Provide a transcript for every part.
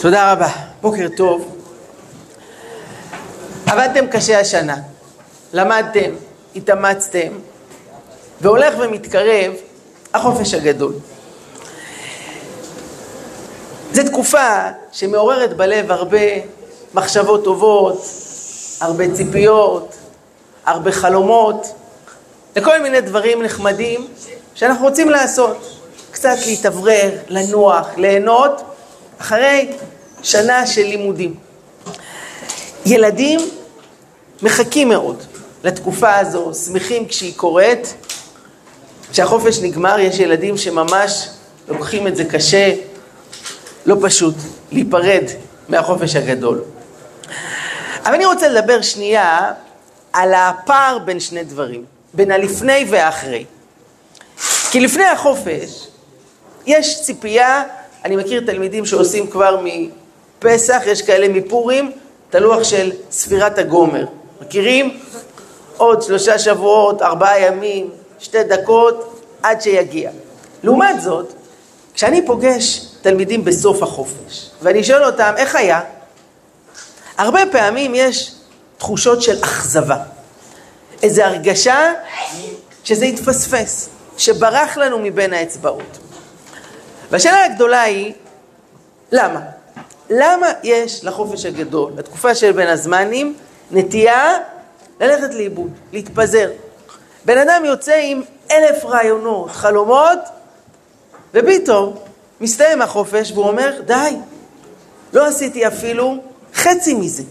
תודה רבה, בוקר טוב. עבדתם קשה השנה, למדתם, התאמצתם, והולך ומתקרב החופש הגדול. זו תקופה שמעוררת בלב הרבה מחשבות טובות, הרבה ציפיות, הרבה חלומות, לכל מיני דברים נחמדים שאנחנו רוצים לעשות. קצת להתאוורר, לנוח, ליהנות, אחרי שנה של לימודים. ילדים מחכים מאוד לתקופה הזו, שמחים כשהיא קורית. כשהחופש נגמר, יש ילדים שממש לוקחים את זה קשה, לא פשוט, להיפרד מהחופש הגדול. אבל אני רוצה לדבר שנייה על הפער בין שני דברים, בין הלפני והאחרי. כי לפני החופש יש ציפייה, אני מכיר תלמידים שעושים כבר מפסח, יש כאלה מפורים, את הלוח של ספירת הגומר. מכירים? עוד שלושה שבועות, ארבעה ימים, שתי דקות, עד שיגיע. לעומת זאת, כשאני פוגש תלמידים בסוף החופש, ואני שואל אותם, איך היה? הרבה פעמים יש תחושות של אכזבה. איזו הרגשה שזה התפספס, שברח לנו מבין האצבעות. והשאלה הגדולה היא, למה? למה יש לחופש הגדול, לתקופה של בין הזמנים, נטייה ללכת לאיבוד, להתפזר? בן אדם יוצא עם אלף רעיונות, חלומות, ופתאום מסתיים החופש והוא אומר, די, לא עשיתי אפילו חצי מזה.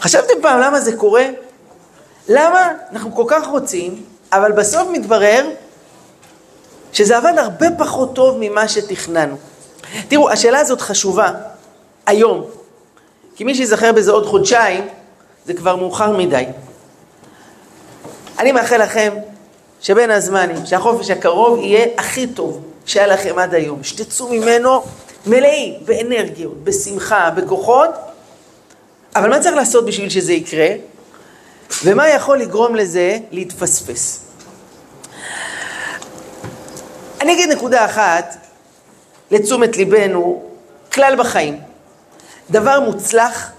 חשבתם פעם למה זה קורה? למה אנחנו כל כך רוצים, אבל בסוף מתברר שזה עבד הרבה פחות טוב ממה שתכננו. תראו, השאלה הזאת חשובה היום, כי מי שיזכר בזה עוד חודשיים, זה כבר מאוחר מדי. אני מאחל לכם שבין הזמנים, שהחופש הקרוב יהיה הכי טוב שהיה לכם עד היום, שתצאו ממנו מלאים באנרגיות, בשמחה, בכוחות, אבל מה צריך לעשות בשביל שזה יקרה? ומה יכול לגרום לזה להתפספס? אני אגיד נקודה אחת לתשומת ליבנו, כלל בחיים. דבר מוצלח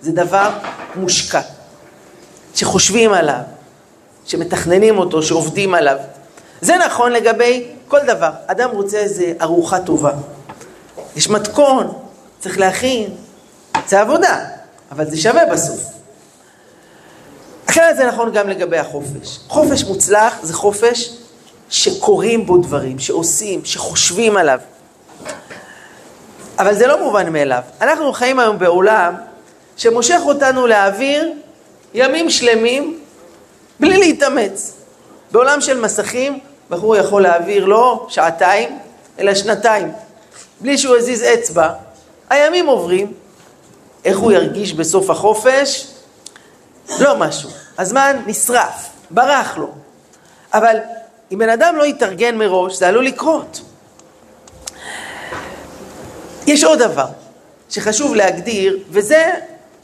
זה דבר מושקע, שחושבים עליו, שמתכננים אותו, שעובדים עליו. זה נכון לגבי כל דבר. אדם רוצה איזה ארוחה טובה. יש מתכון, צריך להכין, זה עבודה, אבל זה שווה בסוף. אחרת זה נכון גם לגבי החופש. חופש מוצלח זה חופש שקורים בו דברים, שעושים, שחושבים עליו. אבל זה לא מובן מאליו. אנחנו חיים היום בעולם שמושך אותנו להעביר ימים שלמים בלי להתאמץ. בעולם של מסכים, בחור יכול להעביר לא שעתיים, אלא שנתיים. בלי שהוא הזיז אצבע, הימים עוברים. איך הוא ירגיש בסוף החופש? לא משהו. הזמן נשרף, ברח לו. אבל אם בן אדם לא יתארגן מראש, זה עלול לקרות. יש עוד דבר שחשוב להגדיר, וזה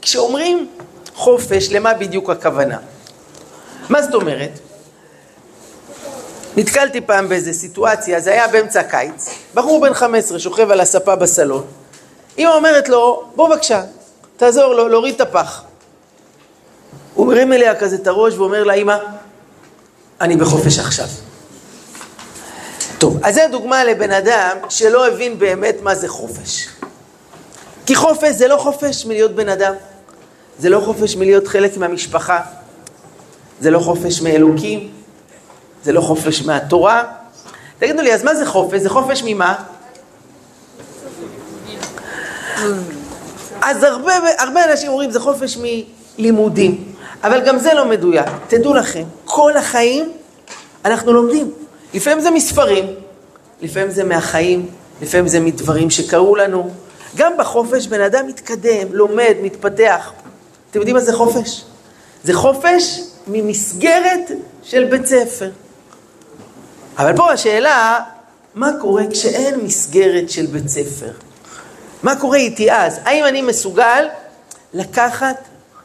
כשאומרים חופש, למה בדיוק הכוונה? מה זאת אומרת? נתקלתי פעם באיזה סיטואציה, זה היה באמצע הקיץ, בחור בן 15 שוכב על הספה בסלון, אמא אומרת לו, בוא בבקשה, תעזור לו להוריד את הפח. הוא מרים אליה כזה את הראש ואומר לה, אמא, אני בחופש עכשיו. טוב, אז זו דוגמה לבן אדם שלא הבין באמת מה זה חופש. כי חופש זה לא חופש מלהיות בן אדם, זה לא חופש מלהיות חלק מהמשפחה, זה לא חופש מאלוקים, זה לא חופש מהתורה. תגידו לי, אז מה זה חופש? זה חופש ממה? אז הרבה, הרבה אנשים אומרים זה חופש מלימודים, אבל גם זה לא מדויק. תדעו לכם, כל החיים אנחנו לומדים. לפעמים זה מספרים, לפעמים זה מהחיים, לפעמים זה מדברים שקרו לנו. גם בחופש בן אדם מתקדם, לומד, מתפתח. אתם יודעים מה זה חופש? זה חופש ממסגרת של בית ספר. אבל פה השאלה, מה קורה כשאין מסגרת של בית ספר? מה קורה איתי אז? האם אני מסוגל לקחת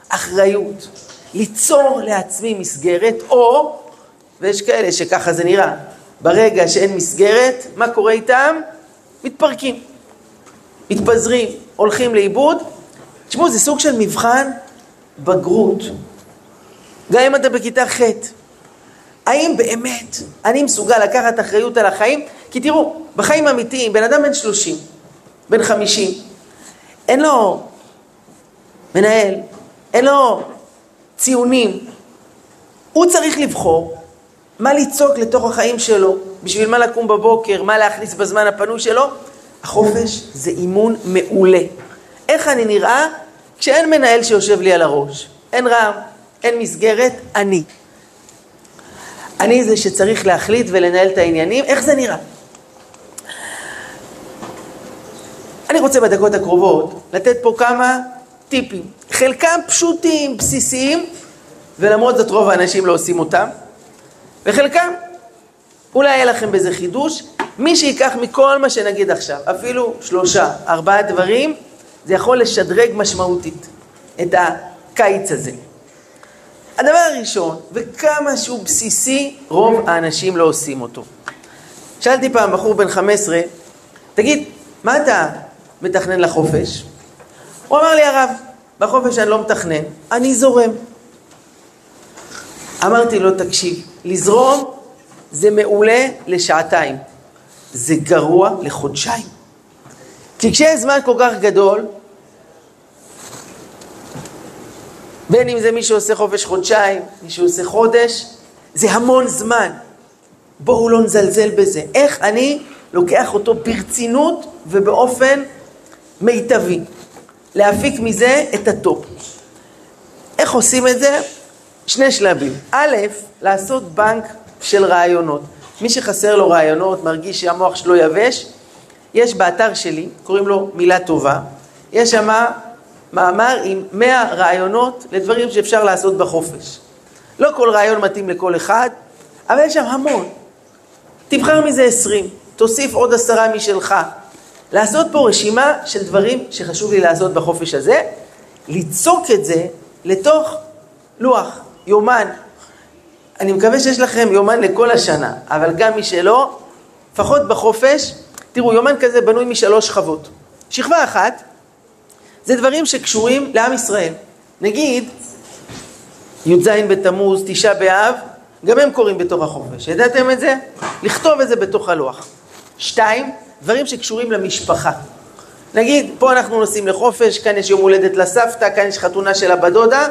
אחריות, ליצור לעצמי מסגרת, או, ויש כאלה שככה זה נראה, ברגע שאין מסגרת, מה קורה איתם? מתפרקים. מתפזרים, הולכים לאיבוד. תשמעו, זה סוג של מבחן בגרות. גם אם אתה בכיתה ח', האם באמת אני מסוגל לקחת אחריות על החיים? כי תראו, בחיים אמיתיים, בן אדם בן 30, בן 50, אין לו מנהל, אין לו ציונים, הוא צריך לבחור מה לצעוק לתוך החיים שלו, בשביל מה לקום בבוקר, מה להכניס בזמן הפנוי שלו. החופש זה אימון מעולה. איך אני נראה כשאין מנהל שיושב לי על הראש? אין רעם, אין מסגרת, אני. אני זה שצריך להחליט ולנהל את העניינים, איך זה נראה? אני רוצה בדקות הקרובות לתת פה כמה טיפים. חלקם פשוטים, בסיסיים, ולמרות זאת רוב האנשים לא עושים אותם, וחלקם, אולי יהיה לכם בזה חידוש, מי שייקח מכל מה שנגיד עכשיו, אפילו שלושה, ארבעה דברים, זה יכול לשדרג משמעותית את הקיץ הזה. הדבר הראשון, וכמה שהוא בסיסי, רוב האנשים לא עושים אותו. שאלתי פעם בחור בן 15, תגיד, מה אתה מתכנן לחופש? הוא אמר לי, הרב, בחופש אני לא מתכנן, אני זורם. אמרתי לו, תקשיב, לזרום זה מעולה לשעתיים, זה גרוע לחודשיים. כי כשיש זמן כל כך גדול, בין אם זה מי שעושה חופש חודשיים, מי שעושה חודש, זה המון זמן. בואו לא נזלזל בזה. איך אני לוקח אותו ברצינות ובאופן מיטבי. להפיק מזה את ה top. איך עושים את זה? שני שלבים. א', לעשות בנק של רעיונות. מי שחסר לו רעיונות, מרגיש שהמוח שלו יבש, יש באתר שלי, קוראים לו מילה טובה, יש שם מאמר עם 100 רעיונות לדברים שאפשר לעשות בחופש. לא כל רעיון מתאים לכל אחד, אבל יש שם המון. תבחר מזה 20, תוסיף עוד עשרה משלך. לעשות פה רשימה של דברים שחשוב לי לעשות בחופש הזה, ליצוק את זה לתוך לוח, יומן. אני מקווה שיש לכם יומן לכל השנה, אבל גם מי שלא, לפחות בחופש, תראו, יומן כזה בנוי משלוש שכבות. שכבה אחת, זה דברים שקשורים לעם ישראל. נגיד, י"ז בתמוז, תשעה באב, גם הם קורים בתוך החופש. ידעתם את זה? לכתוב את זה בתוך הלוח. שתיים, דברים שקשורים למשפחה. נגיד, פה אנחנו נוסעים לחופש, כאן יש יום הולדת לסבתא, כאן יש חתונה של הבת דודה,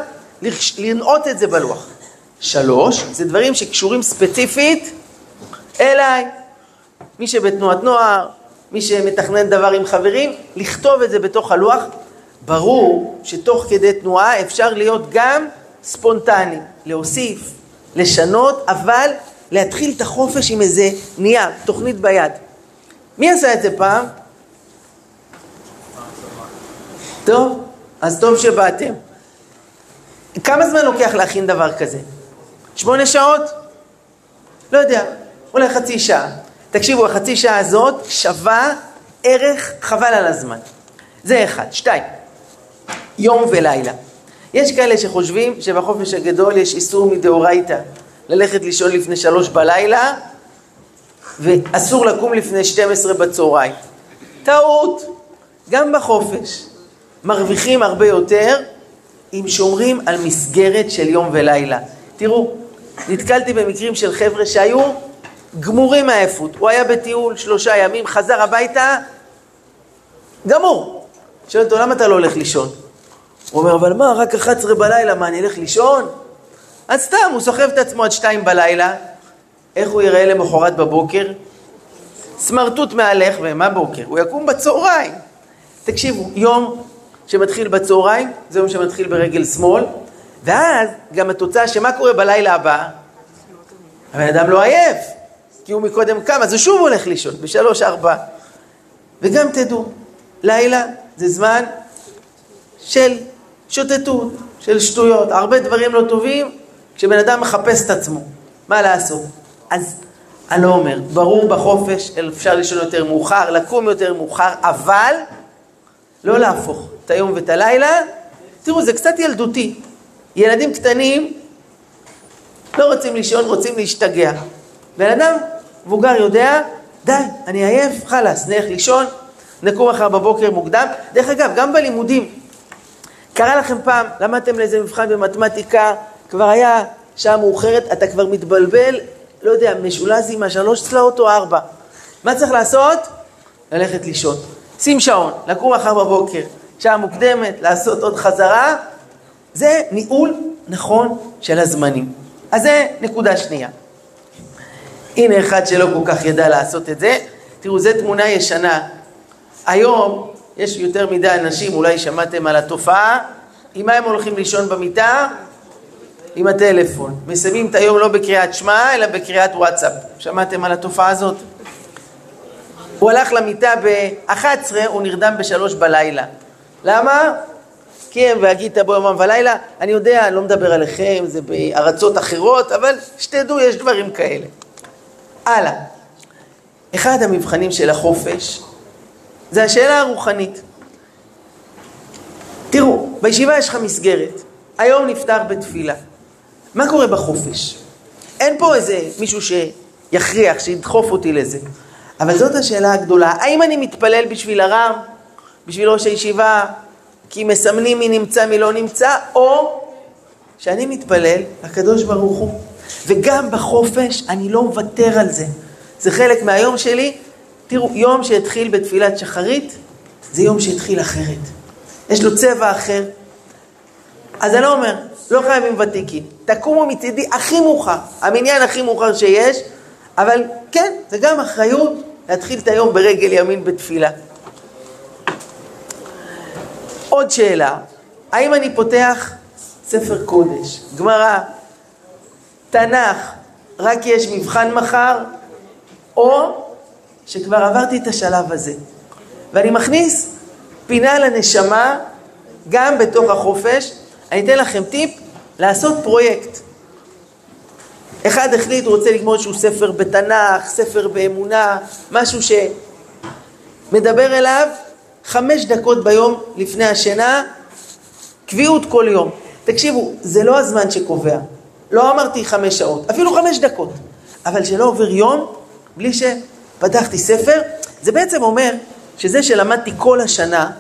לנעוט את זה בלוח. שלוש, זה דברים שקשורים ספציפית אליי. מי שבתנועת נוער, מי שמתכנן דבר עם חברים, לכתוב את זה בתוך הלוח. ברור שתוך כדי תנועה אפשר להיות גם ספונטני, להוסיף, לשנות, אבל להתחיל את החופש עם איזה נייר, תוכנית ביד. מי עשה את זה פעם? טוב, אז טוב שבאתם. כמה זמן לוקח להכין דבר כזה? שמונה שעות? לא יודע, אולי חצי שעה. תקשיבו, החצי שעה הזאת שווה ערך חבל על הזמן. זה אחד. שתיים, יום ולילה. יש כאלה שחושבים שבחופש הגדול יש איסור מדאורייתא ללכת לישון לפני שלוש בלילה ואסור לקום לפני 12 בצהריים. טעות. גם בחופש מרוויחים הרבה יותר אם שומרים על מסגרת של יום ולילה. תראו, נתקלתי במקרים של חבר'ה שהיו גמורים מעייפות. הוא היה בטיול שלושה ימים, חזר הביתה, גמור. שואל אותו, למה אתה לא הולך לישון? הוא אומר, אבל מה, רק 11 בלילה, מה, אני אלך לישון? אז סתם, הוא סוחב את עצמו עד 2 בלילה, איך הוא ייראה למחרת בבוקר? סמרטוט מהלך, ומה בוקר? הוא יקום בצהריים. תקשיבו, יום שמתחיל בצהריים, זה יום שמתחיל ברגל שמאל, ואז גם התוצאה שמה קורה בלילה הבא? הבן אדם לא עייף, כי הוא מקודם קם, אז הוא שוב הולך לישון, בשלוש, ארבע. וגם תדעו, לילה זה זמן של שוטטות, של שטויות, הרבה דברים לא טובים, כשבן אדם מחפש את עצמו, מה לעשות? אז אני לא אומר, ברור בחופש אפשר לישון יותר מאוחר, לקום יותר מאוחר, אבל לא להפוך את היום ואת הלילה. תראו, זה קצת ילדותי. ילדים קטנים לא רוצים לישון, רוצים להשתגע. בן אדם מבוגר יודע, די, אני עייף, חלאס, נלך לישון. נקום מחר בבוקר מוקדם. דרך אגב, גם בלימודים, קרה לכם פעם, למדתם לאיזה מבחן במתמטיקה, כבר היה שעה מאוחרת, אתה כבר מתבלבל, לא יודע, משולז עם השלוש צלעות או ארבע. מה צריך לעשות? ללכת לישון. שים שעון, לקום מחר בבוקר, שעה מוקדמת, לעשות עוד חזרה, זה ניהול נכון של הזמנים. אז זה נקודה שנייה. הנה אחד שלא כל כך ידע לעשות את זה. תראו, זו תמונה ישנה. היום יש יותר מדי אנשים, אולי שמעתם על התופעה, עם מה הם הולכים לישון במיטה? עם הטלפון. מסיימים את היום לא בקריאת שמע, אלא בקריאת וואטסאפ. שמעתם על התופעה הזאת? הוא הלך למיטה ב-11, הוא נרדם ב-3 בלילה. למה? כי הם והגית בו יומם ולילה. אני יודע, אני לא מדבר עליכם, זה בארצות אחרות, אבל שתדעו, יש דברים כאלה. הלאה. אחד המבחנים של החופש זה השאלה הרוחנית. תראו, בישיבה יש לך מסגרת, היום נפתר בתפילה. מה קורה בחופש? אין פה איזה מישהו שיכריח, שידחוף אותי לזה. אבל זאת השאלה הגדולה, האם אני מתפלל בשביל הרם, בשביל ראש הישיבה, כי מסמנים מי נמצא מי לא נמצא, או שאני מתפלל לקדוש ברוך הוא. וגם בחופש אני לא מוותר על זה. זה חלק מהיום שלי. תראו, יום שהתחיל בתפילת שחרית, זה יום שהתחיל אחרת. יש לו צבע אחר. אז אני לא אומר, לא חייבים ותיקים. תקומו מצידי הכי מאוחר, המניין הכי מאוחר שיש, אבל כן, זה גם אחריות להתחיל את היום ברגל ימין בתפילה. עוד שאלה, האם אני פותח ספר קודש, גמרא, תנ"ך, רק יש מבחן מחר, או שכבר עברתי את השלב הזה, ואני מכניס פינה לנשמה גם בתוך החופש. אני אתן לכם טיפ, לעשות פרויקט. אחד החליט, הוא רוצה לגמור איזשהו ספר בתנ"ך, ספר באמונה, משהו שמדבר אליו חמש דקות ביום לפני השינה, קביעות כל יום. תקשיבו, זה לא הזמן שקובע. לא אמרתי חמש שעות, אפילו חמש דקות. אבל שלא עובר יום בלי שפתחתי ספר, זה בעצם אומר שזה שלמדתי כל השנה,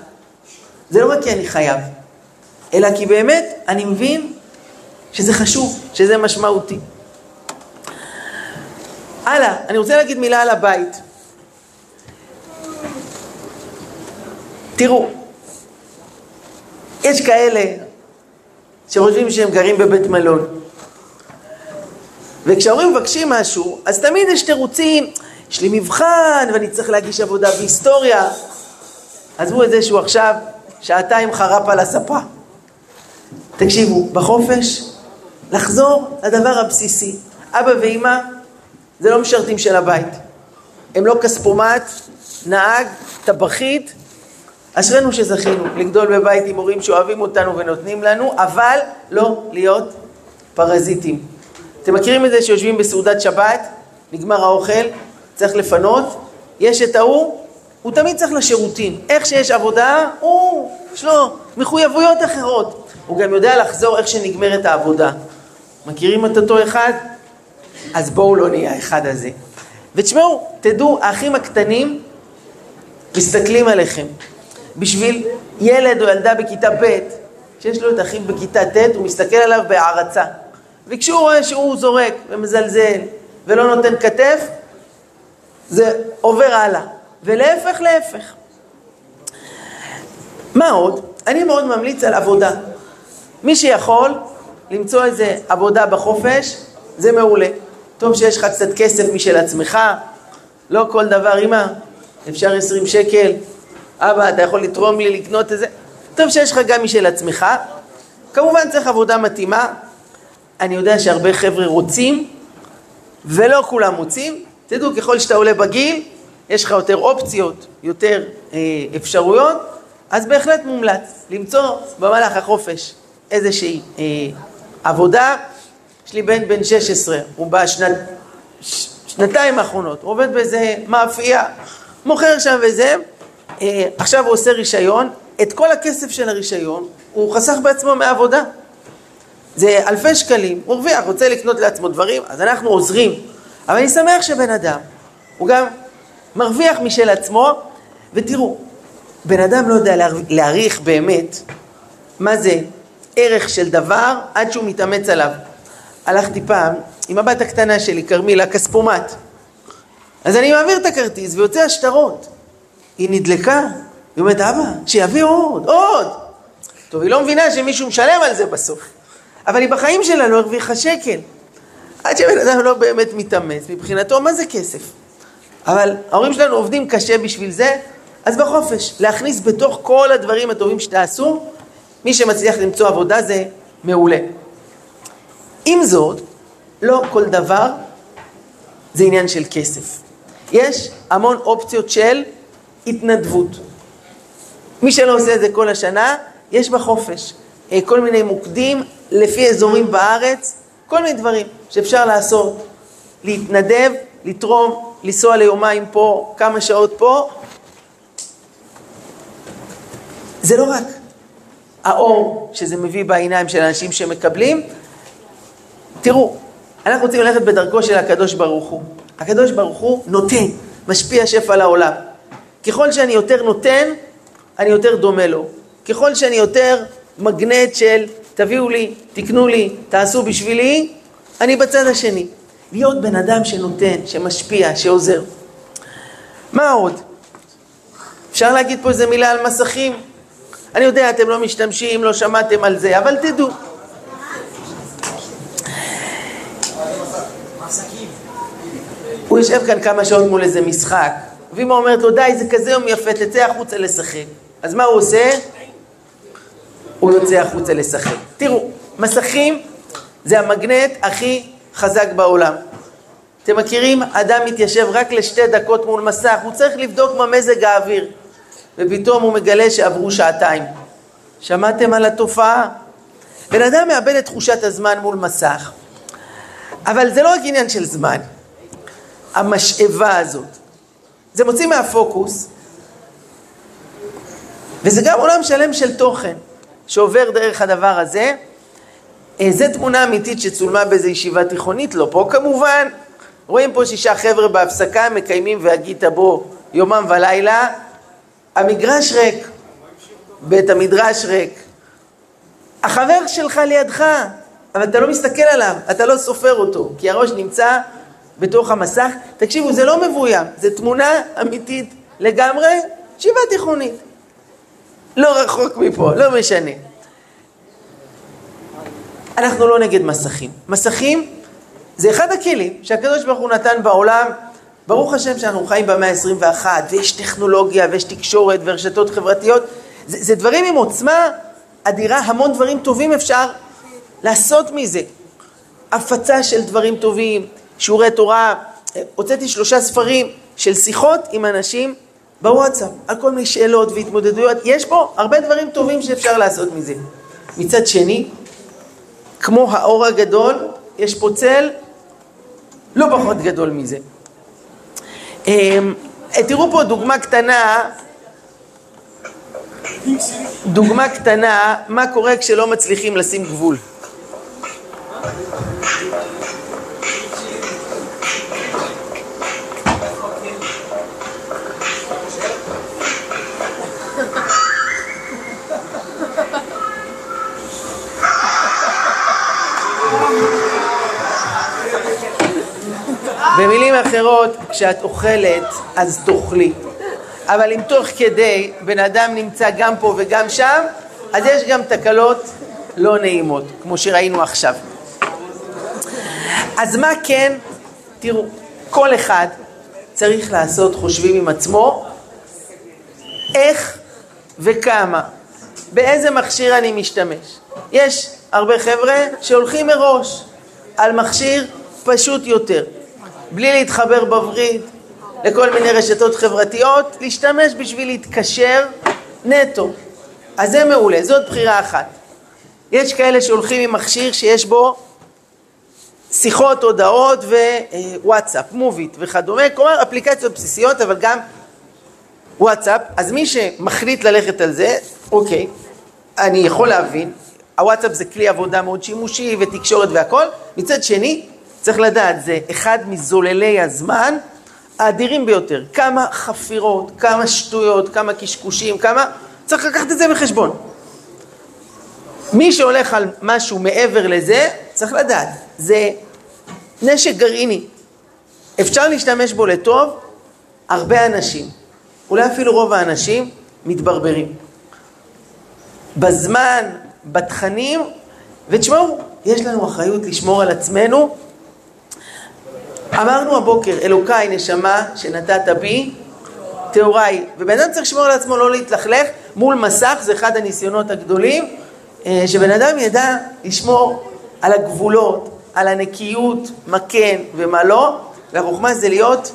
זה לא רק כי אני חייב, אלא כי באמת אני מבין שזה חשוב, שזה משמעותי. הלאה, אני רוצה להגיד מילה על הבית. תראו, יש כאלה שחושבים שהם גרים בבית מלון. וכשההורים מבקשים משהו, אז תמיד יש תירוצים, יש לי מבחן ואני צריך להגיש עבודה בהיסטוריה. עזבו את זה שהוא עכשיו שעתיים חרפ על הספה. תקשיבו, בחופש, לחזור לדבר הבסיסי. אבא ואימא זה לא משרתים של הבית. הם לא כספומט, נהג, טבחית. אשרינו שזכינו לגדול בבית עם הורים שאוהבים אותנו ונותנים לנו, אבל לא להיות פרזיטים. אתם מכירים את זה שיושבים בסעודת שבת, נגמר האוכל, צריך לפנות, יש את ההוא, הוא תמיד צריך לשירותים. איך שיש עבודה, הוא, יש לו מחויבויות אחרות. הוא גם יודע לחזור איך שנגמרת העבודה. מכירים את אותו אחד? אז בואו לא נהיה האחד הזה. ותשמעו, תדעו, האחים הקטנים מסתכלים עליכם. בשביל ילד או ילדה בכיתה ב', שיש לו את אחיו בכיתה ט', הוא מסתכל עליו בהערצה. וכשהוא רואה שהוא זורק ומזלזל ולא נותן כתף, זה עובר הלאה. ולהפך, להפך. מה עוד? אני מאוד ממליץ על עבודה. מי שיכול למצוא איזה עבודה בחופש, זה מעולה. טוב שיש לך קצת כסף משל עצמך, לא כל דבר, אמא, אפשר 20 שקל, אבא, אתה יכול לתרום לי לקנות את זה? טוב שיש לך גם משל עצמך. כמובן צריך עבודה מתאימה. אני יודע שהרבה חבר'ה רוצים, ולא כולם מוצאים. תדעו, ככל שאתה עולה בגיל, יש לך יותר אופציות, יותר אה, אפשרויות, אז בהחלט מומלץ למצוא במהלך החופש איזושהי אה, עבודה. יש לי בן בן 16, הוא בשנת, שנתיים האחרונות, הוא עובד באיזה מאפייה, מוכר שם וזה, עכשיו הוא עושה רישיון, את כל הכסף של הרישיון הוא חסך בעצמו מעבודה. זה אלפי שקלים, הוא הרוויח, רוצה לקנות לעצמו דברים, אז אנחנו עוזרים. אבל אני שמח שבן אדם, הוא גם מרוויח משל עצמו, ותראו, בן אדם לא יודע להעריך באמת מה זה ערך של דבר עד שהוא מתאמץ עליו. הלכתי פעם עם הבת הקטנה שלי, כרמילה, כספומט. אז אני מעביר את הכרטיס ויוצא השטרות. היא נדלקה, היא אומרת, אבא, שיביא עוד, עוד. טוב, היא לא מבינה שמישהו משלם על זה בסוף. אבל היא בחיים שלה לא הרוויחה שקל. עד שבן אדם לא באמת מתאמץ, מבחינתו, מה זה כסף? אבל ההורים שלנו עובדים קשה בשביל זה, אז בחופש, להכניס בתוך כל הדברים הטובים שתעשו, מי שמצליח למצוא עבודה זה מעולה. עם זאת, לא כל דבר זה עניין של כסף. יש המון אופציות של התנדבות. מי שלא עושה את זה כל השנה, יש בחופש. אה, כל מיני מוקדים לפי אזורים בארץ, כל מיני דברים שאפשר לעשות. להתנדב, לתרום, לנסוע ליומיים פה, כמה שעות פה. זה לא רק האור שזה מביא בעיניים של אנשים שמקבלים. תראו, אנחנו רוצים ללכת בדרכו של הקדוש ברוך הוא. הקדוש ברוך הוא נותן, משפיע שפע לעולם. ככל שאני יותר נותן, אני יותר דומה לו. ככל שאני יותר מגנט של תביאו לי, תקנו לי, תעשו בשבילי, אני בצד השני. להיות בן אדם שנותן, שמשפיע, שעוזר. מה עוד? אפשר להגיד פה איזה מילה על מסכים? אני יודע, אתם לא משתמשים, לא שמעתם על זה, אבל תדעו. הוא יושב כאן כמה שעות מול איזה משחק, ואמא אומרת לו, די, זה כזה יום יפה, תצא החוצה לשחק. אז מה הוא עושה? הוא יוצא החוצה לשחק. תראו, מסכים זה המגנט הכי חזק בעולם. אתם מכירים? אדם מתיישב רק לשתי דקות מול מסך, הוא צריך לבדוק מה מזג האוויר, ופתאום הוא מגלה שעברו שעתיים. שמעתם על התופעה? בן אדם מאבד את תחושת הזמן מול מסך, אבל זה לא רק עניין של זמן. המשאבה הזאת, זה מוציא מהפוקוס, וזה גם עולם שלם של תוכן שעובר דרך הדבר הזה. אה, זו תמונה אמיתית שצולמה באיזו ישיבה תיכונית, לא פה כמובן. רואים פה שישה חבר'ה בהפסקה, מקיימים והגית בו יומם ולילה. המגרש ריק, בית המדרש ריק. החבר שלך לידך, אבל אתה לא מסתכל עליו, אתה לא סופר אותו, כי הראש נמצא בתוך המסך. תקשיבו, זה לא מבוים, זו תמונה אמיתית לגמרי, ישיבה תיכונית. לא רחוק מפה, לא משנה. אנחנו לא נגד מסכים. מסכים זה אחד הכלים שהקדוש ברוך הוא נתן בעולם. ברוך השם שאנחנו חיים במאה ה-21, ויש טכנולוגיה, ויש תקשורת, ורשתות חברתיות. זה, זה דברים עם עוצמה אדירה, המון דברים טובים אפשר לעשות מזה. הפצה של דברים טובים, שיעורי תורה. הוצאתי שלושה ספרים של שיחות עם אנשים בוואטסאפ, על כל מיני שאלות והתמודדויות. יש פה הרבה דברים טובים שאפשר לעשות מזה. מצד שני, כמו האור הגדול, יש פה צל לא פחות גדול מזה. אמ, תראו פה דוגמה קטנה, דוגמה קטנה, מה קורה כשלא מצליחים לשים גבול. במילים אחרות, כשאת אוכלת, אז תאכלי. אבל אם תוך כדי בן אדם נמצא גם פה וגם שם, אז יש גם תקלות לא נעימות, כמו שראינו עכשיו. אז מה כן? תראו, כל אחד צריך לעשות חושבים עם עצמו איך וכמה, באיזה מכשיר אני משתמש. יש הרבה חבר'ה שהולכים מראש על מכשיר פשוט יותר. בלי להתחבר בווריד לכל מיני רשתות חברתיות, להשתמש בשביל להתקשר נטו. אז זה מעולה, זאת בחירה אחת. יש כאלה שהולכים עם מכשיר שיש בו שיחות, הודעות ווואטסאפ, מוביט וכדומה, כלומר אפליקציות בסיסיות, אבל גם וואטסאפ. אז מי שמחליט ללכת על זה, אוקיי, אני יכול להבין, הוואטסאפ זה כלי עבודה מאוד שימושי ותקשורת והכל. מצד שני, צריך לדעת, זה אחד מזוללי הזמן האדירים ביותר. כמה חפירות, כמה שטויות, כמה קשקושים, כמה... צריך לקחת את זה בחשבון. מי שהולך על משהו מעבר לזה, צריך לדעת, זה נשק גרעיני. אפשר להשתמש בו לטוב, הרבה אנשים, אולי אפילו רוב האנשים, מתברברים. בזמן, בתכנים, ותשמעו, יש לנו אחריות לשמור על עצמנו. אמרנו הבוקר, אלוקיי נשמה שנתת בי, טהוריי. ובן אדם צריך לשמור על עצמו לא להתלכלך מול מסך, זה אחד הניסיונות הגדולים, אה, שבן אדם ידע לשמור על הגבולות, על הנקיות, מה כן ומה לא, והחוכמה זה להיות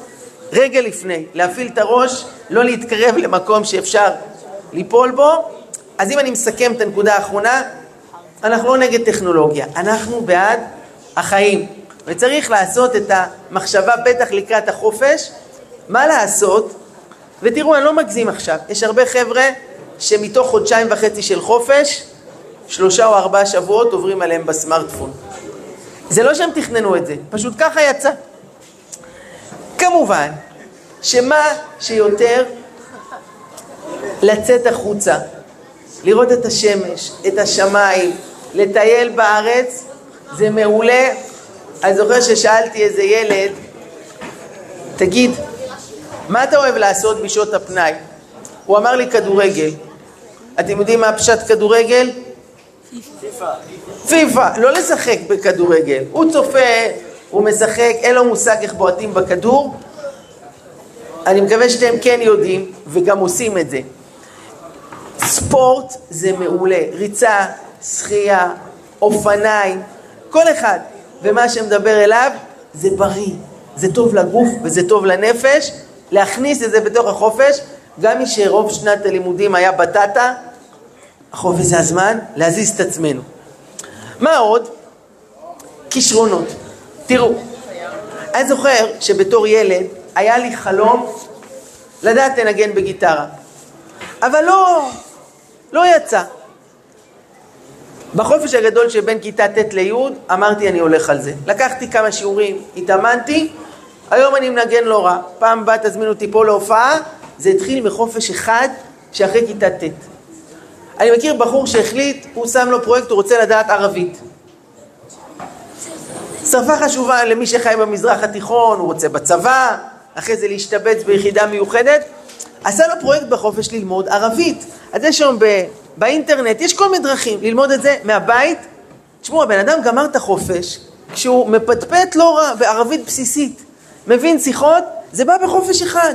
רגע לפני, להפעיל את הראש, לא להתקרב למקום שאפשר ליפול בו. אז אם אני מסכם את הנקודה האחרונה, אנחנו לא נגד טכנולוגיה, אנחנו בעד החיים. וצריך לעשות את המחשבה, בטח לקראת החופש, מה לעשות, ותראו, אני לא מגזים עכשיו, יש הרבה חבר'ה שמתוך חודשיים וחצי של חופש, שלושה או ארבעה שבועות עוברים עליהם בסמארטפון. זה לא שהם תכננו את זה, פשוט ככה יצא. כמובן שמה שיותר לצאת החוצה, לראות את השמש, את השמיים, לטייל בארץ, זה מעולה. אני זוכר ששאלתי איזה ילד, תגיד, מה אתה אוהב לעשות בשעות הפנאי? הוא אמר לי כדורגל. אתם יודעים מה פשט כדורגל? פיפא. פיפא, לא לשחק בכדורגל. הוא צופה, הוא משחק, אין לו מושג איך בועטים בכדור. אני מקווה שאתם כן יודעים וגם עושים את זה. ספורט זה מעולה, ריצה, שחייה, אופניים, כל אחד. ומה שמדבר אליו זה בריא, זה טוב לגוף וזה טוב לנפש. להכניס את זה בתוך החופש, גם מי שרוב שנת הלימודים היה בטטה, החופש זה הזמן להזיז את עצמנו. מה עוד? כישרונות. תראו, אני זוכר שבתור ילד היה לי חלום לדעת לנגן בגיטרה, אבל לא, לא יצא. בחופש הגדול שבין כיתה ט' לי' אמרתי אני הולך על זה. לקחתי כמה שיעורים, התאמנתי, היום אני מנגן לא רע. פעם הבאה תזמינו אותי פה להופעה, זה התחיל מחופש אחד שאחרי כיתה ט'. אני מכיר בחור שהחליט, הוא שם לו פרויקט, הוא רוצה לדעת ערבית. שפה חשובה למי שחי במזרח התיכון, הוא רוצה בצבא, אחרי זה להשתבץ ביחידה מיוחדת. עשה לו פרויקט בחופש ללמוד ערבית. אז יש היום באינטרנט, יש כל מיני דרכים ללמוד את זה מהבית. תשמעו, הבן אדם גמר את החופש כשהוא מפטפט לא רע בערבית בסיסית. מבין שיחות, זה בא בחופש אחד.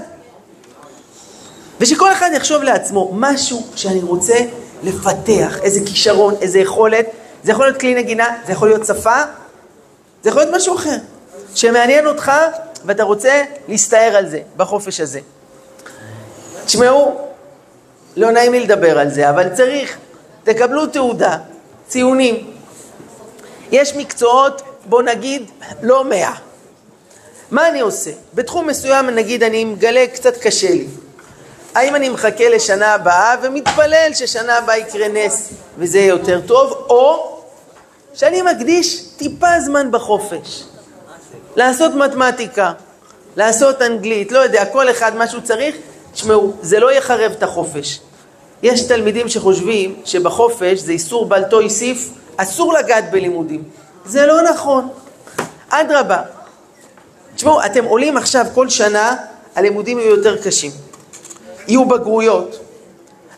ושכל אחד יחשוב לעצמו משהו שאני רוצה לפתח, איזה כישרון, איזה יכולת. זה יכול להיות כלי נגינה, זה יכול להיות שפה, זה יכול להיות משהו אחר, שמעניין אותך ואתה רוצה להסתער על זה, בחופש הזה. תשמעו, לא נעים לי לדבר על זה, אבל צריך, תקבלו תעודה, ציונים. יש מקצועות, בוא נגיד, לא מאה. מה אני עושה? בתחום מסוים, נגיד, אני מגלה קצת קשה לי. האם אני מחכה לשנה הבאה ומתפלל ששנה הבאה יקרה נס וזה יהיה יותר טוב, או שאני מקדיש טיפה זמן בחופש. לעשות מתמטיקה, לעשות אנגלית, לא יודע, כל אחד מה שהוא צריך. תשמעו, זה לא יחרב את החופש. יש תלמידים שחושבים שבחופש זה איסור בל תויסיף, אסור לגעת בלימודים. זה לא נכון. אדרבה, תשמעו, אתם עולים עכשיו כל שנה, הלימודים יהיו יותר קשים. יהיו בגרויות.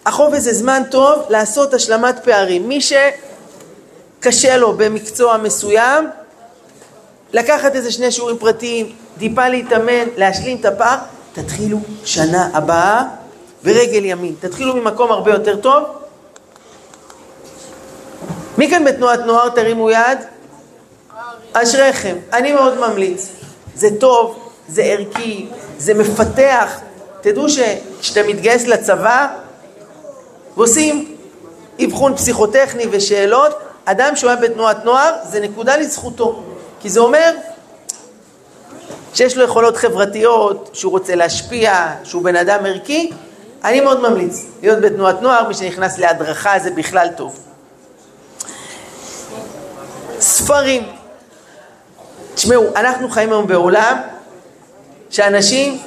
החופש זה זמן טוב לעשות השלמת פערים. מי שקשה לו במקצוע מסוים, לקחת איזה שני שיעורים פרטיים, טיפה להתאמן, להשלים את הפער, תתחילו שנה הבאה ברגל ימין. תתחילו ממקום הרבה יותר טוב. מי כאן בתנועת נוער תרימו יד? אשריכם. אני מאוד ממליץ. זה טוב, זה ערכי, זה מפתח. תדעו שכשאתה מתגייס לצבא ועושים אבחון פסיכוטכני ושאלות, אדם שהוא היה בתנועת נוער זה נקודה לזכותו. כי זה אומר שיש לו יכולות חברתיות, שהוא רוצה להשפיע, שהוא בן אדם ערכי. אני מאוד ממליץ להיות בתנועת נוער, מי שנכנס להדרכה זה בכלל טוב. ספרים. תשמעו, אנחנו חיים היום בעולם שאנשים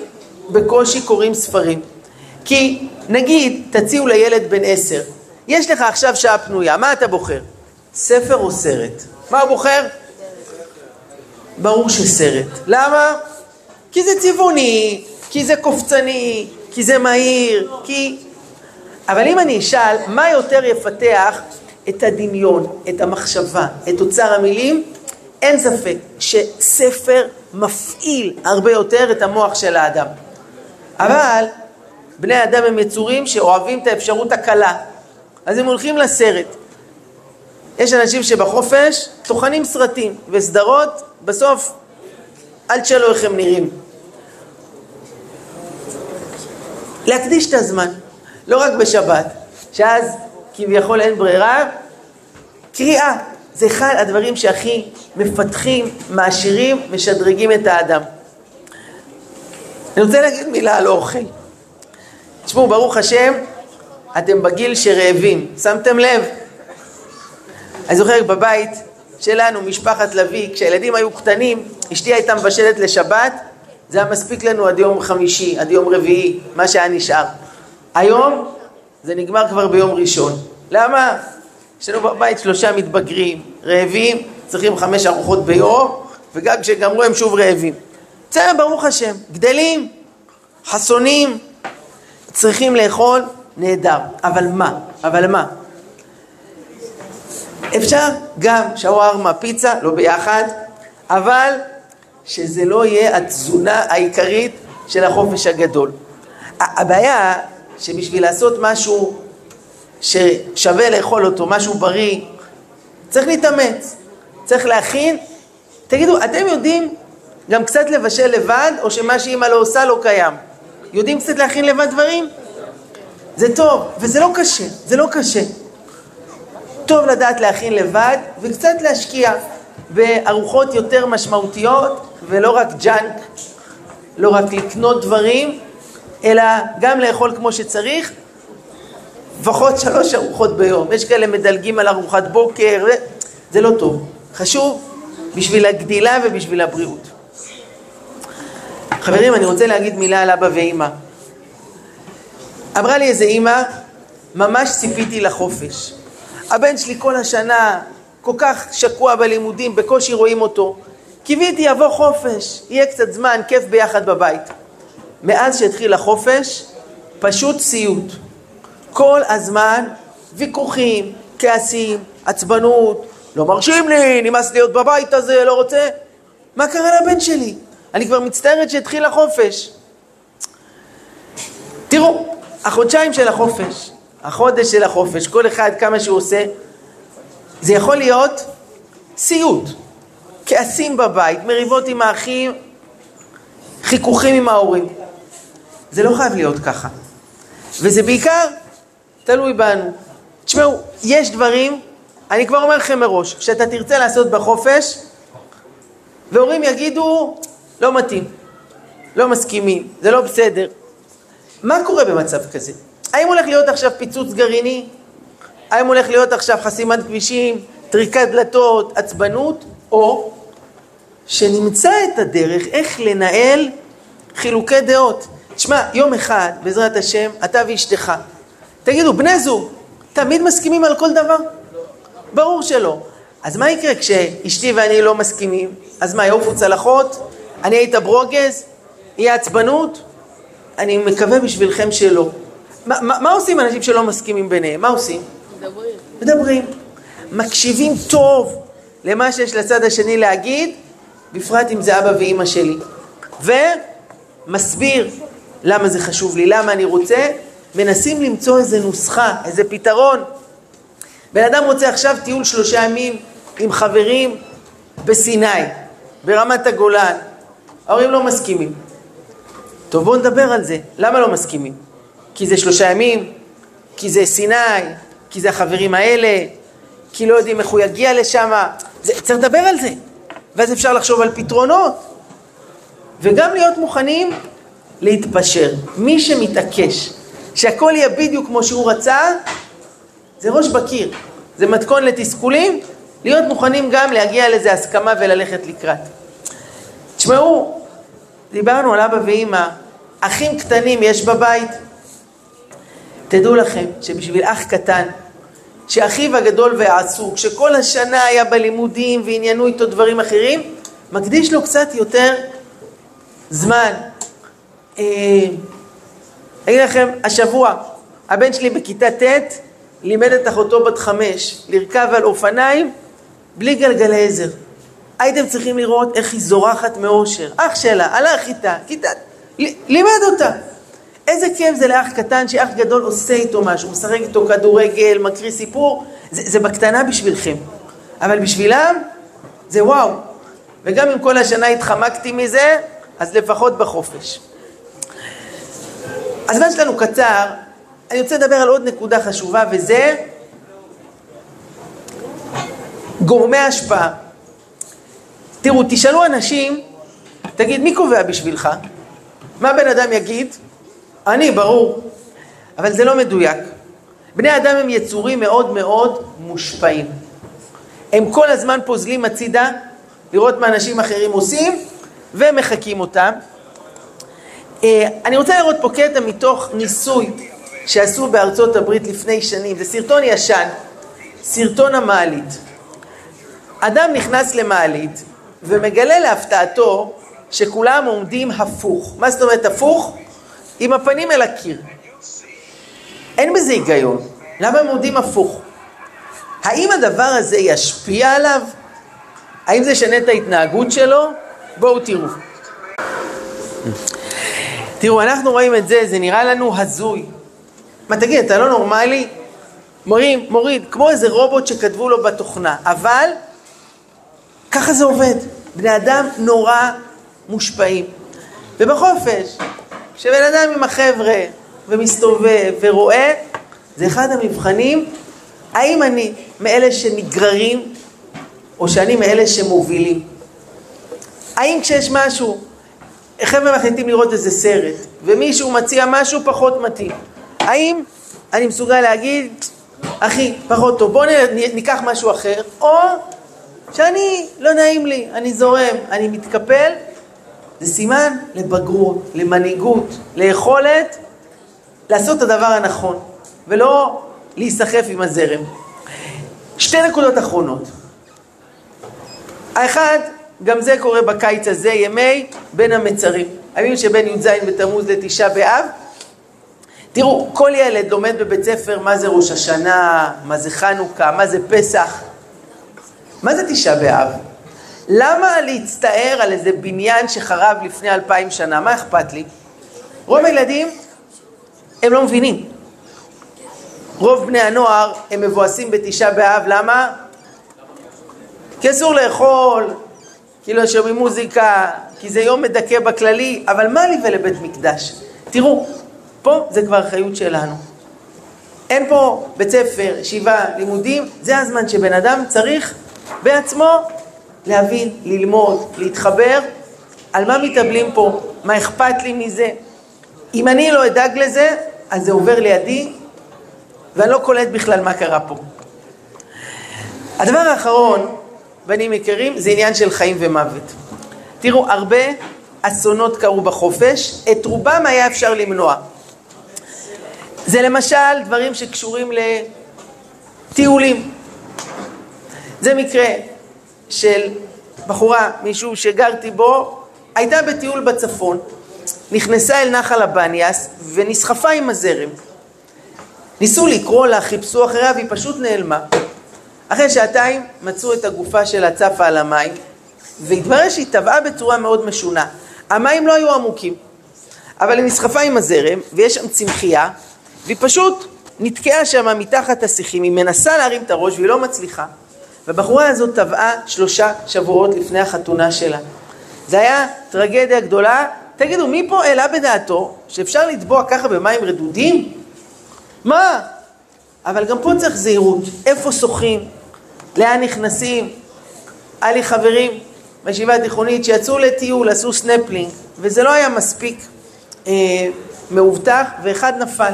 בקושי קוראים ספרים. כי נגיד, תציעו לילד בן עשר, יש לך עכשיו שעה פנויה, מה אתה בוחר? ספר או סרט? מה הוא בוחר? ברור שסרט. למה? כי זה צבעוני, כי זה קופצני, כי זה מהיר, כי... אבל אם אני אשאל, מה יותר יפתח את הדמיון, את המחשבה, את אוצר המילים? אין ספק שספר מפעיל הרבה יותר את המוח של האדם. אבל בני האדם הם יצורים שאוהבים את האפשרות הקלה, אז הם הולכים לסרט. יש אנשים שבחופש טוחנים סרטים וסדרות, בסוף אל תשאלו איך הם נראים. להקדיש את הזמן, לא רק בשבת, שאז כביכול אין ברירה, קריאה זה אחד הדברים שהכי מפתחים, מעשירים, משדרגים את האדם. אני רוצה להגיד מילה על אוכל. תשמעו, ברוך השם, אתם בגיל שרעבים, שמתם לב? אני זוכר בבית שלנו, משפחת לביא, כשהילדים היו קטנים, אשתי הייתה מבשלת לשבת, זה היה מספיק לנו עד יום חמישי, עד יום רביעי, מה שהיה נשאר. היום זה נגמר כבר ביום ראשון. למה? יש לנו בבית שלושה מתבגרים, רעבים, צריכים חמש ארוחות ביום, וגם כשגמרו הם שוב רעבים. בסדר, ברוך השם, גדלים, חסונים, צריכים לאכול, נהדר. אבל מה? אבל מה? אפשר גם שווארמה, פיצה, לא ביחד, אבל שזה לא יהיה התזונה העיקרית של החופש הגדול. הבעיה שבשביל לעשות משהו ששווה לאכול אותו, משהו בריא, צריך להתאמץ, צריך להכין. תגידו, אתם יודעים גם קצת לבשל לבד, או שמה שאימא לא עושה לא קיים? יודעים קצת להכין לבד דברים? זה טוב, וזה לא קשה, זה לא קשה. טוב לדעת להכין לבד, וקצת להשקיע בארוחות יותר משמעותיות, ולא רק ג'אנק, לא רק לקנות דברים, אלא גם לאכול כמו שצריך, לפחות שלוש ארוחות ביום. יש כאלה מדלגים על ארוחת בוקר, זה לא טוב. חשוב בשביל הגדילה ובשביל הבריאות. חברים, אני רוצה להגיד מילה על אבא ואימא. אמרה לי איזה אימא, ממש ציפיתי לחופש. הבן שלי כל השנה כל כך שקוע בלימודים, בקושי רואים אותו. קיוויתי יבוא חופש, יהיה קצת זמן, כיף ביחד בבית. מאז שהתחיל החופש, פשוט סיוט. כל הזמן ויכוחים, כעסים, עצבנות, לא מרשים לי, נמאס להיות בבית הזה, לא רוצה. מה קרה לבן שלי? אני כבר מצטערת שהתחיל החופש. תראו, החודשיים של החופש, החודש של החופש, כל אחד כמה שהוא עושה, זה יכול להיות סיוט, כעסים בבית, מריבות עם האחים, חיכוכים עם ההורים. זה לא חייב להיות ככה. וזה בעיקר תלוי בנו. תשמעו, יש דברים, אני כבר אומר לכם מראש, שאתה תרצה לעשות בחופש, והורים יגידו, לא מתאים, לא מסכימים, זה לא בסדר. מה קורה במצב כזה? האם הולך להיות עכשיו פיצוץ גרעיני? האם הולך להיות עכשיו חסימת כבישים, טריקת דלתות, עצבנות? או שנמצא את הדרך איך לנהל חילוקי דעות. תשמע, יום אחד, בעזרת השם, אתה ואשתך, תגידו, בני זוג, תמיד מסכימים על כל דבר? ברור שלא. אז מה יקרה כשאשתי ואני לא מסכימים? אז מה, יעופו צלחות? אני אהיה ברוגז? יהיה עצבנות? אני מקווה בשבילכם שלא. מה, מה, מה עושים אנשים שלא מסכימים ביניהם? מה עושים? מדברים. מדברים. מקשיבים טוב למה שיש לצד השני להגיד, בפרט אם זה אבא ואימא שלי. ומסביר למה זה חשוב לי, למה אני רוצה, מנסים למצוא איזה נוסחה, איזה פתרון. בן אדם רוצה עכשיו טיול שלושה ימים עם חברים בסיני, ברמת הגולן. ההורים לא מסכימים. טוב, בואו נדבר על זה. למה לא מסכימים? כי זה שלושה ימים? כי זה סיני? כי זה החברים האלה? כי לא יודעים איך הוא יגיע לשם? צריך לדבר על זה. ואז אפשר לחשוב על פתרונות. וגם להיות מוכנים להתפשר. מי שמתעקש שהכל יהיה בדיוק כמו שהוא רצה, זה ראש בקיר. זה מתכון לתסכולים, להיות מוכנים גם להגיע לאיזה הסכמה וללכת לקראת. תשמעו, דיברנו על אבא ואימא, אחים קטנים יש בבית. תדעו לכם שבשביל אח קטן, שאחיו הגדול והעסוק, שכל השנה היה בלימודים ועניינו איתו דברים אחרים, מקדיש לו קצת יותר זמן. אה, אגיד לכם, השבוע הבן שלי בכיתה ט' לימד את אחותו בת חמש לרכב על אופניים בלי גלגלי עזר. הייתם צריכים לראות איך היא זורחת מאושר. אח שלה, הלך איתה, כיתה, לימד אותה. איזה כיף זה לאח קטן שאח גדול עושה איתו משהו, משחק איתו כדורגל, מקריא סיפור, זה, זה בקטנה בשבילכם. אבל בשבילם זה וואו. וגם אם כל השנה התחמקתי מזה, אז לפחות בחופש. הזמן שלנו קצר, אני רוצה לדבר על עוד נקודה חשובה וזה גורמי השפעה. תראו, תשאלו אנשים, תגיד, מי קובע בשבילך? מה בן אדם יגיד? אני, ברור. אבל זה לא מדויק. בני אדם הם יצורים מאוד מאוד מושפעים. הם כל הזמן פוזלים הצידה לראות מה אנשים אחרים עושים ומחקים אותם. אה, אני רוצה לראות פה קטע מתוך ניסוי שעשו בארצות הברית לפני שנים. זה סרטון ישן, סרטון המעלית. אדם נכנס למעלית ומגלה להפתעתו שכולם עומדים הפוך. מה זאת אומרת הפוך? עם הפנים אל הקיר. אין בזה היגיון. למה הם עומדים הפוך? האם הדבר הזה ישפיע עליו? האם זה ישנה את ההתנהגות שלו? בואו תראו. תראו, אנחנו רואים את זה, זה נראה לנו הזוי. מה תגיד, אתה לא נורמלי? מורים, מוריד, כמו איזה רובוט שכתבו לו בתוכנה, אבל ככה זה עובד. בני אדם נורא מושפעים. ובחופש, כשבן אדם עם החבר'ה ומסתובב ורואה, זה אחד המבחנים, האם אני מאלה שנגררים או שאני מאלה שמובילים. האם כשיש משהו, חבר'ה מחליטים לראות איזה סרט, ומישהו מציע משהו פחות מתאים, האם אני מסוגל להגיד, אחי, פחות טוב, בוא ניקח משהו אחר, או שאני, לא נעים לי, אני זורם, אני מתקפל, זה סימן לבגרות, למנהיגות, ליכולת לעשות את הדבר הנכון, ולא להיסחף עם הזרם. שתי נקודות אחרונות. האחד, גם זה קורה בקיץ הזה, ימי בין המצרים. הימים שבין י"ז בתמוז לתשעה באב. תראו, כל ילד לומד בבית ספר מה זה ראש השנה, מה זה חנוכה, מה זה פסח. מה זה תשעה באב? למה להצטער על איזה בניין שחרב לפני אלפיים שנה? מה אכפת לי? רוב הילדים, הם לא מבינים. רוב בני הנוער הם מבואסים בתשעה באב, למה? כי אסור לאכול, כי לא שומעים מוזיקה, כי זה יום מדכא בכללי, אבל מה לי ולבית מקדש? תראו, פה זה כבר אחריות שלנו. אין פה בית ספר, ישיבה, לימודים, זה הזמן שבן אדם צריך בעצמו להבין, ללמוד, להתחבר, על מה מתאבלים פה, מה אכפת לי מזה. אם אני לא אדאג לזה, אז זה עובר לידי, ואני לא קולט בכלל מה קרה פה. הדבר האחרון, בנים יקרים, זה עניין של חיים ומוות. תראו, הרבה אסונות קרו בחופש, את רובם היה אפשר למנוע. זה למשל דברים שקשורים לטיולים. זה מקרה של בחורה, מישהו שגרתי בו, הייתה בטיול בצפון, נכנסה אל נחל הבניאס ונסחפה עם הזרם. ניסו לקרוא לה, חיפשו אחריה והיא פשוט נעלמה. אחרי שעתיים מצאו את הגופה שלה צפה על המים, והתברר שהיא טבעה בצורה מאוד משונה. המים לא היו עמוקים, אבל היא נסחפה עם הזרם, ויש שם צמחייה, והיא פשוט נתקעה שם מתחת השיחים, היא מנסה להרים את הראש והיא לא מצליחה. והבחורה הזאת טבעה שלושה שבועות לפני החתונה שלה. זה היה טרגדיה גדולה. תגידו, מי פה העלה בדעתו שאפשר לטבוע ככה במים רדודים? מה? אבל גם פה צריך זהירות. איפה שוחים? לאן נכנסים? היה לי חברים בישיבה התיכונית שיצאו לטיול, עשו סנפלינג, וזה לא היה מספיק אה, מאובטח, ואחד נפל.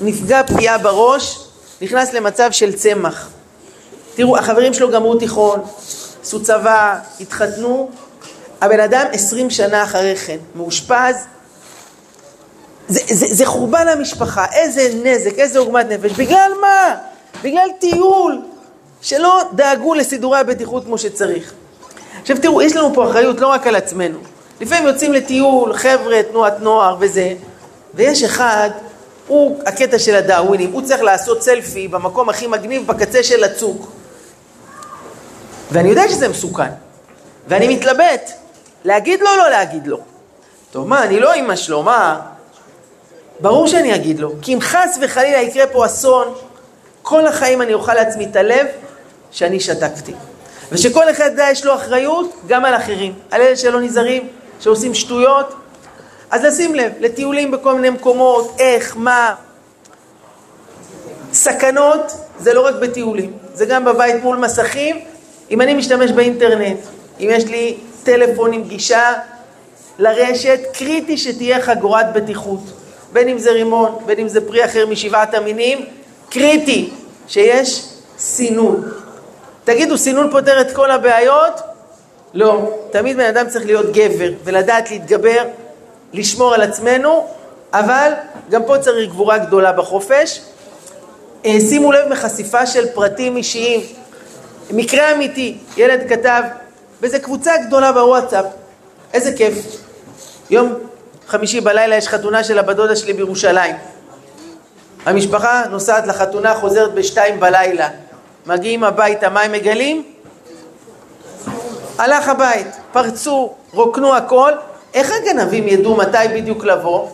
נפגע פגיעה בראש, נכנס למצב של צמח. תראו, החברים שלו גמרו תיכון, עשו צבא, התחתנו, הבן אדם עשרים שנה אחרי כן, מאושפז, זה, זה, זה חורבן המשפחה, איזה נזק, איזה עוגמת נפש, בגלל מה? בגלל טיול, שלא דאגו לסידורי הבטיחות כמו שצריך. עכשיו תראו, יש לנו פה אחריות לא רק על עצמנו. לפעמים יוצאים לטיול, חבר'ה, תנועת נוער וזה, ויש אחד, הוא הקטע של הדאווינים, הוא צריך לעשות סלפי במקום הכי מגניב בקצה של הצוק. ואני יודע שזה מסוכן, ואני מתלבט, להגיד לו או לא להגיד לו. טוב, מה, אני לא אמא שלו, מה? ברור שאני אגיד לו, כי אם חס וחלילה יקרה פה אסון, כל החיים אני אוכל לעצמי את הלב שאני שתקתי. ושכל אחד יש לו אחריות גם על אחרים, על אלה שלא נזהרים, שעושים שטויות. אז לשים לב, לטיולים בכל מיני מקומות, איך, מה. סכנות זה לא רק בטיולים, זה גם בבית מול מסכים. אם אני משתמש באינטרנט, אם יש לי טלפון עם גישה לרשת, קריטי שתהיה חגורת בטיחות. בין אם זה רימון, בין אם זה פרי אחר משבעת המינים, קריטי שיש סינון. תגידו, סינון פותר את כל הבעיות? לא. תמיד בן אדם צריך להיות גבר ולדעת להתגבר, לשמור על עצמנו, אבל גם פה צריך גבורה גדולה בחופש. אה, שימו לב מחשיפה של פרטים אישיים. מקרה אמיתי, ילד כתב באיזה קבוצה גדולה בוואטסאפ, איזה כיף. יום חמישי בלילה יש חתונה של הבת דודה שלי בירושלים. המשפחה נוסעת לחתונה, חוזרת בשתיים בלילה. מגיעים הביתה, מה הם מגלים? הלך הבית, פרצו, רוקנו הכל. איך הגנבים ידעו מתי בדיוק לבוא?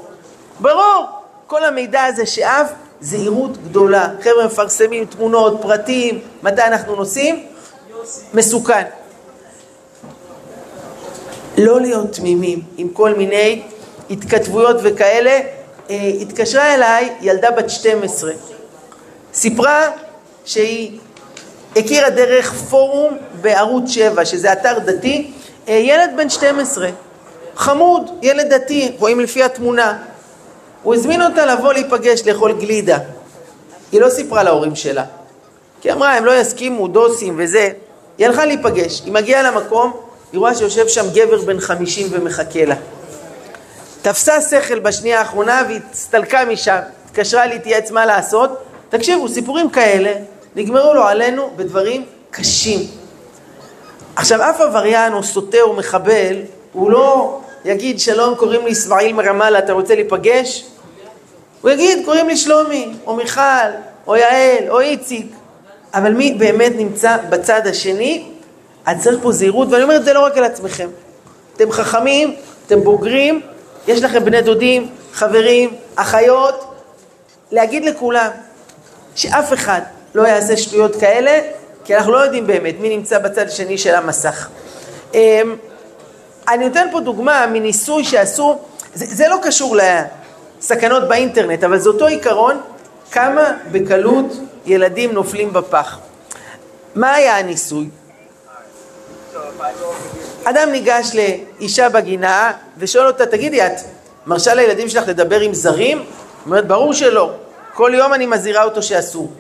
ברור, כל המידע הזה שאף זהירות גדולה. חבר'ה מפרסמים תמונות, פרטים, מתי אנחנו נוסעים? מסוכן. לא להיות תמימים עם כל מיני התכתבויות וכאלה. אה, התקשרה אליי ילדה בת 12, סיפרה שהיא הכירה דרך פורום בערוץ 7, שזה אתר דתי, אה, ילד בן 12, חמוד, ילד דתי, רואים לפי התמונה. הוא הזמין אותה לבוא להיפגש, לאכול גלידה. היא לא סיפרה להורים שלה, כי אמרה, הם לא יסכימו, דוסים וזה. היא הלכה להיפגש, היא מגיעה למקום, היא רואה שיושב שם גבר בן 50 ומחכה לה. תפסה שכל בשנייה האחרונה והסתלקה משם, התקשרה להתייעץ מה לעשות. תקשיבו, סיפורים כאלה נגמרו לו עלינו בדברים קשים. עכשיו, אף עבריין או סוטה או מחבל, הוא לא יגיד, שלום, קוראים לי אסמאעיל מרמאללה, אתה רוצה להיפגש? הוא יגיד, קוראים לי שלומי, או מיכל, או יעל, או איציק. אבל מי באמת נמצא בצד השני? אז צריך פה זהירות, ואני אומר את זה לא רק על עצמכם. אתם חכמים, אתם בוגרים, יש לכם בני דודים, חברים, אחיות, להגיד לכולם שאף אחד לא יעשה שטויות כאלה, כי אנחנו לא יודעים באמת מי נמצא בצד השני של המסך. אמ, אני נותן פה דוגמה מניסוי שעשו, זה, זה לא קשור לסכנות באינטרנט, אבל זה אותו עיקרון, כמה בקלות ילדים נופלים בפח. מה היה הניסוי? אדם ניגש לאישה בגינה ושואל אותה, תגידי, את מרשה לילדים שלך לדבר עם זרים? אומרת, ברור שלא. כל יום אני מזהירה אותו שאסור.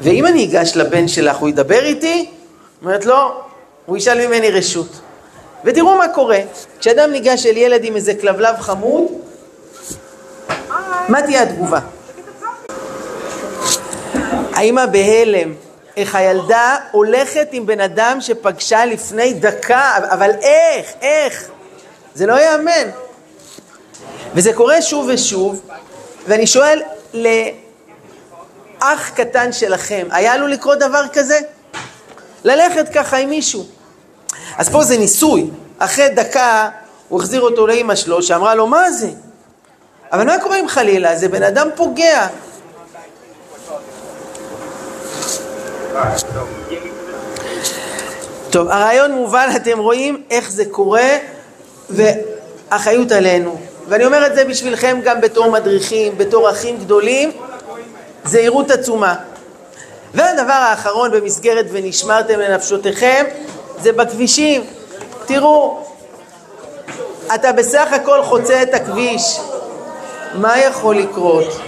ואם אני אגש לבן שלך, הוא ידבר איתי? אומרת, לא, הוא ישאל ממני רשות. ותראו מה קורה, כשאדם ניגש אל ילד עם איזה כלבלב חמוד, מה תהיה התגובה? האמא בהלם, איך הילדה הולכת עם בן אדם שפגשה לפני דקה, אבל איך, איך? זה לא ייאמן. וזה קורה שוב ושוב, ואני שואל לאח קטן שלכם, היה עלול לקרות דבר כזה? ללכת ככה עם מישהו. אז פה זה ניסוי. אחרי דקה הוא החזיר אותו לאימא שלו, שאמרה לו, מה זה? אבל מה קורה אם חלילה? זה בן אדם פוגע. טוב, הרעיון מובן, אתם רואים איך זה קורה, ואחריות עלינו. ואני אומר את זה בשבילכם גם בתור מדריכים, בתור אחים גדולים, זהירות עצומה. והדבר האחרון במסגרת ונשמרתם לנפשותיכם, זה בכבישים. תראו, אתה בסך הכל חוצה את הכביש, מה יכול לקרות?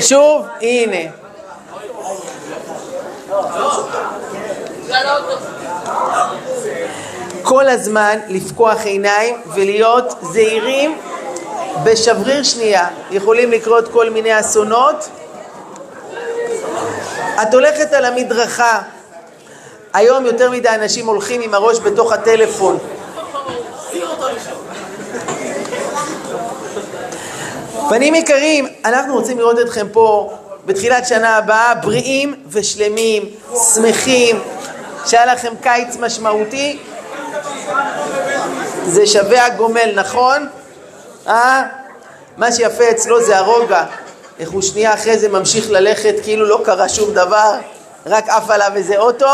שוב, הנה. כל הזמן לפקוח עיניים ולהיות זהירים בשבריר שנייה. יכולים לקרות כל מיני אסונות. את הולכת על המדרכה, היום יותר מדי אנשים הולכים עם הראש בתוך הטלפון. בנים יקרים, אנחנו רוצים לראות אתכם פה בתחילת שנה הבאה בריאים ושלמים, שמחים, שהיה לכם קיץ משמעותי. זה שווה הגומל, נכון? אה? מה שיפה אצלו זה הרוגע. איך הוא שנייה אחרי זה ממשיך ללכת כאילו לא קרה שום דבר, רק עף עליו איזה אוטו.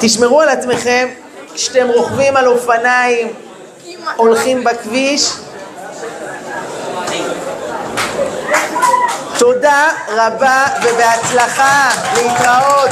תשמרו על עצמכם כשאתם רוכבים על אופניים, הולכים בכביש. תודה רבה ובהצלחה, להתראות.